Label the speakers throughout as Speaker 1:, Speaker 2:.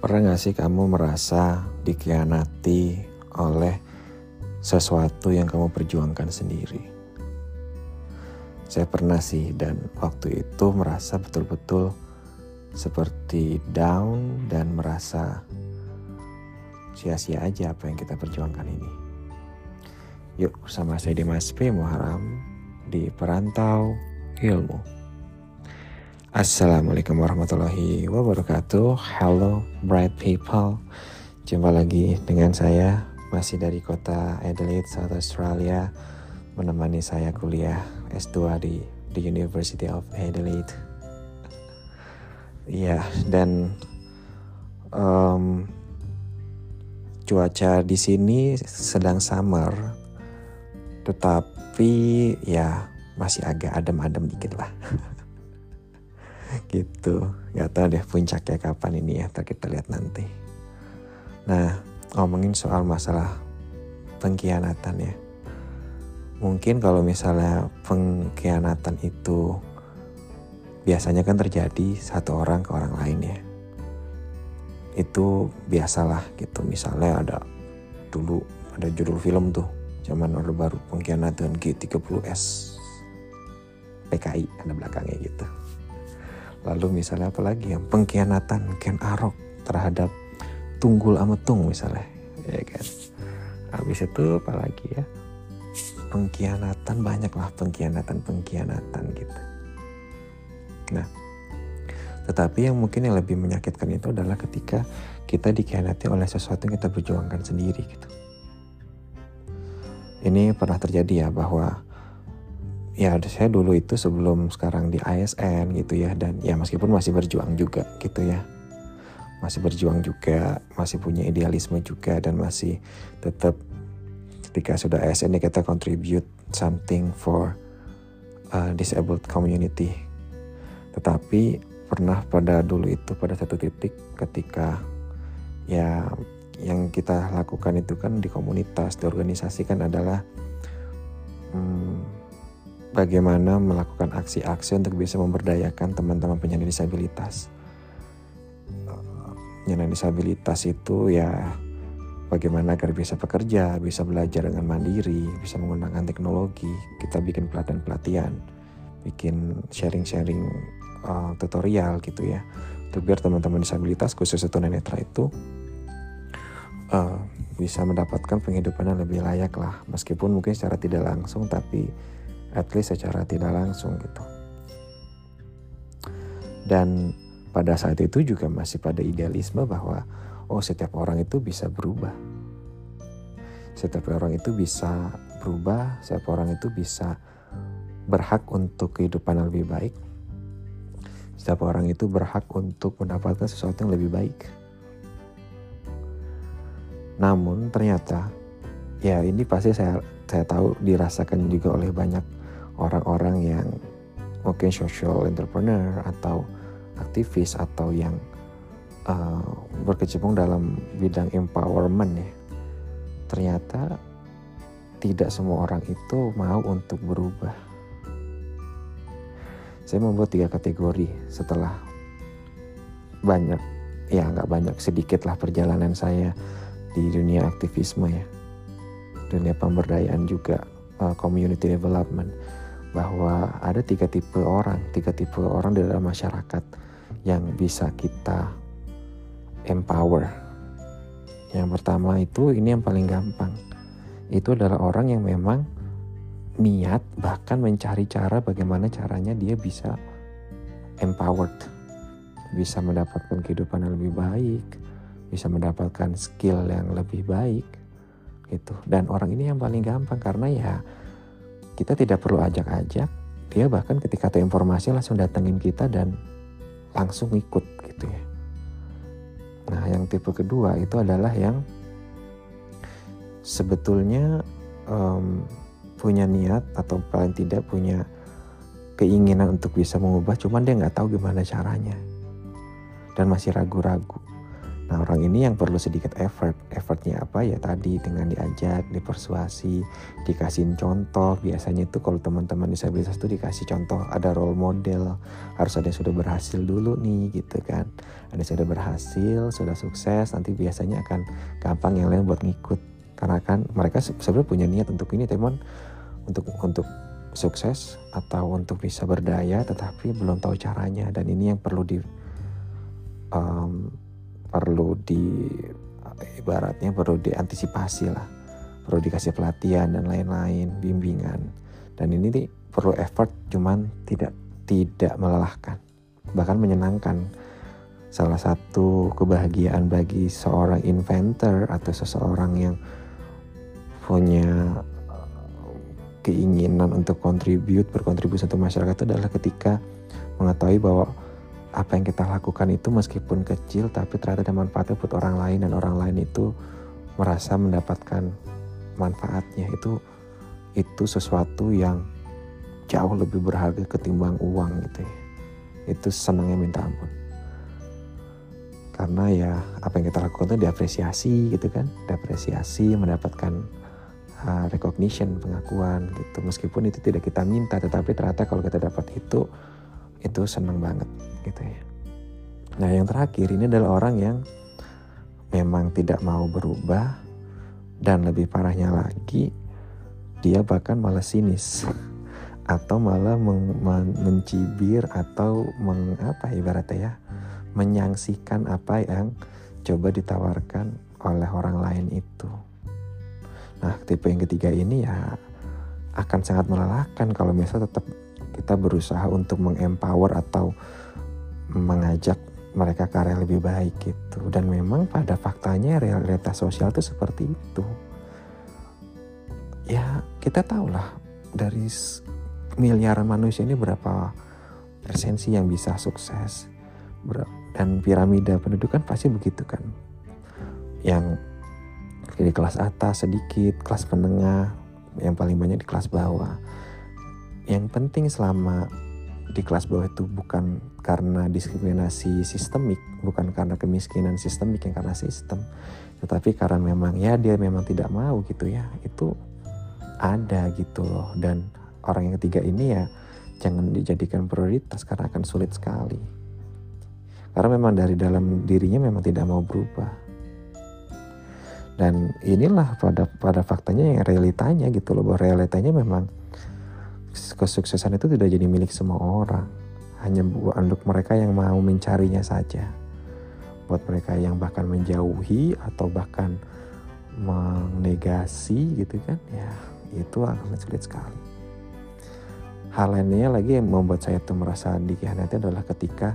Speaker 1: Pernah gak sih kamu merasa dikhianati oleh sesuatu yang kamu perjuangkan sendiri? Saya pernah sih dan waktu itu merasa betul-betul seperti down dan merasa sia-sia aja apa yang kita perjuangkan ini. Yuk bersama saya Dimas P. Muharam di Perantau Ilmu. Assalamualaikum warahmatullahi wabarakatuh. Hello bright people. Jumpa lagi dengan saya Masih dari kota Adelaide, South Australia Menemani saya kuliah S2 di The University of Adelaide. Iya dan um, Cuaca di sini sedang summer Tetapi ya masih agak adem-adem dikit lah gitu. Nggak tahu deh puncaknya kapan ini ya ntar kita lihat nanti. Nah ngomongin soal masalah pengkhianatan ya. Mungkin kalau misalnya pengkhianatan itu biasanya kan terjadi satu orang ke orang lain ya. Itu biasalah gitu. Misalnya ada dulu ada judul film tuh zaman Orde Baru pengkhianatan G30S PKI ada belakangnya gitu Lalu misalnya apalagi yang pengkhianatan Ken Arok terhadap Tunggul Ametung misalnya, ya kan. Habis itu apalagi ya pengkhianatan banyak lah pengkhianatan pengkhianatan gitu. Nah, tetapi yang mungkin yang lebih menyakitkan itu adalah ketika kita dikhianati oleh sesuatu yang kita perjuangkan sendiri gitu. Ini pernah terjadi ya bahwa ya saya dulu itu sebelum sekarang di ASN gitu ya dan ya meskipun masih berjuang juga gitu ya. Masih berjuang juga masih punya idealisme juga dan masih tetap ketika sudah ASN ya kita contribute something for uh, disabled community. Tetapi pernah pada dulu itu pada satu titik ketika ya yang kita lakukan itu kan di komunitas di organisasi kan adalah hmm, bagaimana melakukan aksi-aksi untuk bisa memberdayakan teman-teman penyandang disabilitas. Penyandang disabilitas itu ya bagaimana agar bisa bekerja, bisa belajar dengan mandiri, bisa menggunakan teknologi. Kita bikin pelatihan-pelatihan, bikin sharing-sharing uh, tutorial gitu ya. Untuk biar teman-teman disabilitas khususnya tunanetra itu uh, bisa mendapatkan penghidupan yang lebih layak lah. Meskipun mungkin secara tidak langsung tapi at least secara tidak langsung gitu. Dan pada saat itu juga masih pada idealisme bahwa oh setiap orang itu bisa berubah. Setiap orang itu bisa berubah, setiap orang itu bisa berhak untuk kehidupan yang lebih baik. Setiap orang itu berhak untuk mendapatkan sesuatu yang lebih baik. Namun ternyata ya ini pasti saya saya tahu dirasakan juga oleh banyak orang-orang yang mungkin social entrepreneur atau aktivis atau yang uh, berkecimpung dalam bidang empowerment ya ternyata tidak semua orang itu mau untuk berubah. Saya membuat tiga kategori setelah banyak ya nggak banyak sedikit lah perjalanan saya di dunia aktivisme ya. Dunia pemberdayaan juga uh, community development bahwa ada tiga tipe orang, tiga tipe orang di dalam masyarakat yang bisa kita empower. Yang pertama itu ini yang paling gampang. Itu adalah orang yang memang niat bahkan mencari cara bagaimana caranya dia bisa empowered. Bisa mendapatkan kehidupan yang lebih baik, bisa mendapatkan skill yang lebih baik gitu. Dan orang ini yang paling gampang karena ya kita tidak perlu ajak-ajak. Dia bahkan ketika ada informasi langsung datengin kita dan langsung ikut gitu ya. Nah yang tipe kedua itu adalah yang sebetulnya um, punya niat atau paling tidak punya keinginan untuk bisa mengubah cuman dia nggak tahu gimana caranya. Dan masih ragu-ragu Nah orang ini yang perlu sedikit effort. Effortnya apa ya tadi dengan diajak, dipersuasi, dikasih contoh. Biasanya itu kalau teman-teman disabilitas itu dikasih contoh ada role model. Harus ada yang sudah berhasil dulu nih gitu kan. Ada yang sudah berhasil, sudah sukses. Nanti biasanya akan gampang yang lain buat ngikut. Karena kan mereka sebenarnya punya niat untuk ini teman untuk untuk sukses atau untuk bisa berdaya tetapi belum tahu caranya dan ini yang perlu di um, perlu di ibaratnya perlu diantisipasi lah. Perlu dikasih pelatihan dan lain-lain bimbingan. Dan ini nih perlu effort cuman tidak tidak melelahkan. Bahkan menyenangkan. Salah satu kebahagiaan bagi seorang inventor atau seseorang yang punya keinginan untuk kontribut berkontribusi untuk masyarakat itu adalah ketika mengetahui bahwa apa yang kita lakukan itu meskipun kecil tapi ternyata ada manfaatnya buat orang lain dan orang lain itu merasa mendapatkan manfaatnya. Itu itu sesuatu yang jauh lebih berharga ketimbang uang gitu ya. Itu senangnya minta ampun. Karena ya apa yang kita lakukan itu diapresiasi gitu kan. Diapresiasi mendapatkan uh, recognition pengakuan gitu. Meskipun itu tidak kita minta tetapi ternyata kalau kita dapat itu itu senang banget gitu ya. Nah yang terakhir ini adalah orang yang memang tidak mau berubah dan lebih parahnya lagi dia bahkan malah sinis atau malah men men mencibir atau meng, apa ibaratnya ya menyangsikan apa yang coba ditawarkan oleh orang lain itu. Nah tipe yang ketiga ini ya akan sangat melelahkan kalau misalnya tetap kita berusaha untuk mengempower atau mengajak mereka ke arah lebih baik gitu. Dan memang pada faktanya realitas sosial itu seperti itu. Ya kita tahulah dari miliaran manusia ini berapa persen sih yang bisa sukses. Dan piramida pendidikan pasti begitu kan. Yang di kelas atas sedikit kelas menengah yang paling banyak di kelas bawah yang penting selama di kelas bawah itu bukan karena diskriminasi sistemik, bukan karena kemiskinan sistemik yang karena sistem, tetapi karena memang ya dia memang tidak mau gitu ya, itu ada gitu loh. Dan orang yang ketiga ini ya jangan dijadikan prioritas karena akan sulit sekali. Karena memang dari dalam dirinya memang tidak mau berubah. Dan inilah pada pada faktanya yang realitanya gitu loh, bahwa realitanya memang kesuksesan itu tidak jadi milik semua orang. Hanya buat untuk mereka yang mau mencarinya saja. Buat mereka yang bahkan menjauhi atau bahkan menegasi gitu kan, ya itu akan sulit sekali. Hal lainnya lagi yang membuat saya tuh merasa dikhianati adalah ketika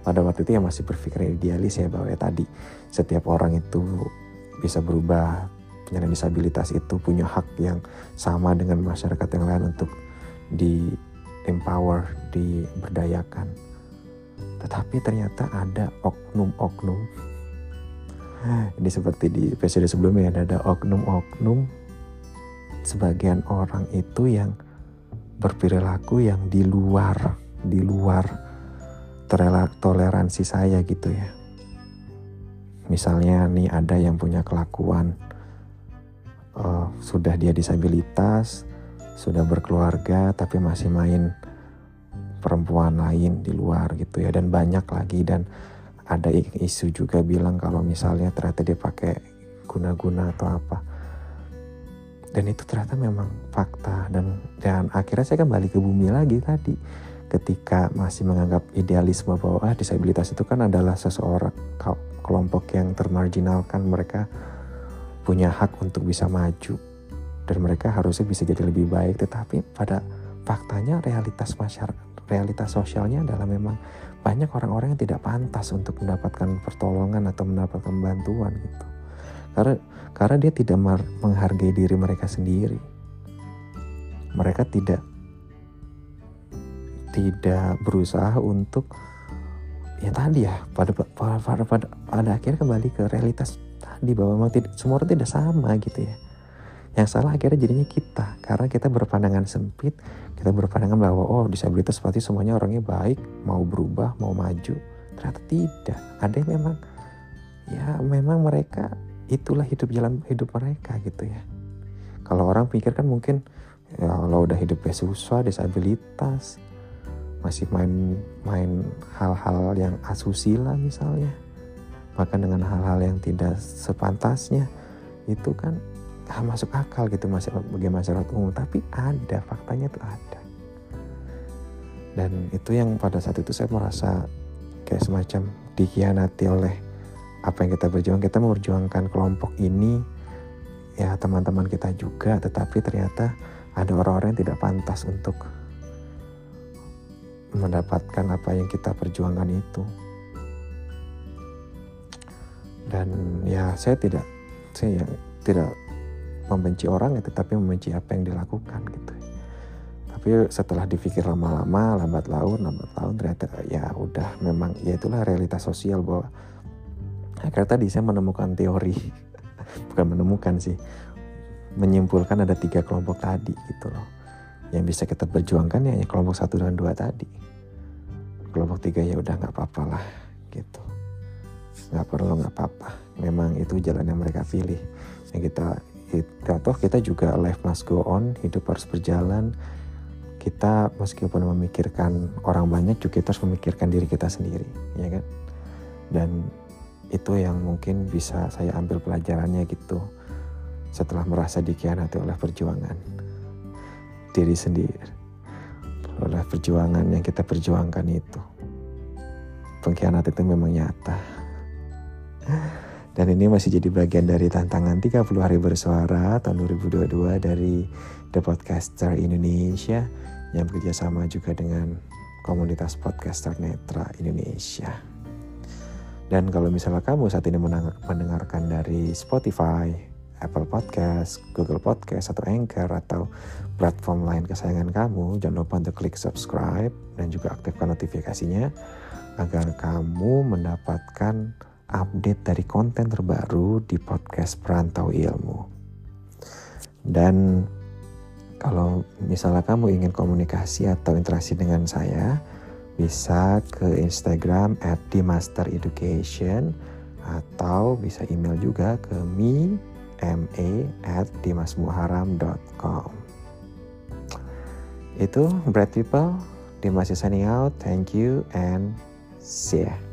Speaker 1: pada waktu itu yang masih berpikir idealis ya bahwa ya tadi setiap orang itu bisa berubah penyandang disabilitas itu punya hak yang sama dengan masyarakat yang lain untuk di empower, diberdayakan. Tetapi ternyata ada oknum-oknum. Ini seperti di episode sebelumnya ada oknum-oknum sebagian orang itu yang berperilaku yang di luar, di luar toleransi saya gitu ya. Misalnya nih ada yang punya kelakuan uh, sudah dia disabilitas, sudah berkeluarga tapi masih main perempuan lain di luar gitu ya. Dan banyak lagi dan ada isu juga bilang kalau misalnya ternyata dia pakai guna-guna atau apa. Dan itu ternyata memang fakta dan dan akhirnya saya kembali ke bumi lagi tadi. Ketika masih menganggap idealisme bahwa ah disabilitas itu kan adalah seseorang kelompok yang termarginalkan mereka punya hak untuk bisa maju. Dan mereka harusnya bisa jadi lebih baik tetapi pada faktanya realitas masyarakat realitas sosialnya adalah memang banyak orang-orang yang tidak pantas untuk mendapatkan pertolongan atau mendapatkan bantuan gitu. Karena karena dia tidak menghargai diri mereka sendiri. Mereka tidak tidak berusaha untuk ya tadi ya pada pada pada pada, pada akhirnya kembali ke realitas di bawah memang tidak, semua orang tidak sama gitu ya. Yang salah akhirnya jadinya kita karena kita berpandangan sempit kita berpandangan bahwa oh disabilitas berarti semuanya orangnya baik mau berubah mau maju. Ternyata tidak. Ada yang memang ya memang mereka itulah hidup jalan hidup mereka gitu ya. Kalau orang pikir kan mungkin ya kalau udah hidupnya susah disabilitas masih main main hal-hal yang asusila misalnya bahkan dengan hal-hal yang tidak sepantasnya itu kan ah, masuk akal gitu masih bagi masyarakat umum. Tapi ada faktanya itu ada. Dan itu yang pada saat itu saya merasa kayak semacam dikhianati oleh apa yang kita berjuang. Kita memperjuangkan kelompok ini ya teman-teman kita juga tetapi ternyata ada orang-orang yang tidak pantas untuk mendapatkan apa yang kita perjuangkan itu dan ya saya tidak saya yang tidak membenci orang ya tetapi membenci apa yang dilakukan gitu. Tapi setelah dipikir lama-lama lambat laun lambat laun ternyata ya udah memang ya itulah realitas sosial bahwa akhirnya tadi saya menemukan teori bukan menemukan sih menyimpulkan ada tiga kelompok tadi gitu loh. Yang bisa kita perjuangkan ya hanya kelompok satu dan dua tadi. Kelompok tiga ya udah nggak apa-apa lah gitu nggak perlu nggak apa-apa. Memang itu jalan yang mereka pilih. Yang kita kita toh kita juga life must go on hidup harus berjalan. Kita meskipun memikirkan orang banyak juga kita harus memikirkan diri kita sendiri ya kan? Dan itu yang mungkin bisa saya ambil pelajarannya gitu setelah merasa dikhianati oleh perjuangan. Diri sendiri. Oleh perjuangan yang kita perjuangkan itu. Pengkhianat itu memang nyata dan ini masih jadi bagian dari tantangan 30 hari bersuara tahun 2022 dari The Podcaster Indonesia yang bekerja sama juga dengan komunitas podcaster netra Indonesia. Dan kalau misalnya kamu saat ini mendengarkan dari Spotify, Apple Podcast, Google Podcast, atau Anchor, atau platform lain kesayangan kamu, jangan lupa untuk klik subscribe dan juga aktifkan notifikasinya agar kamu mendapatkan update dari konten terbaru di podcast Perantau Ilmu. Dan kalau misalnya kamu ingin komunikasi atau interaksi dengan saya, bisa ke Instagram at atau bisa email juga ke me ma at dimasmuharam.com itu Bright People Dimas is signing out. Thank you and see ya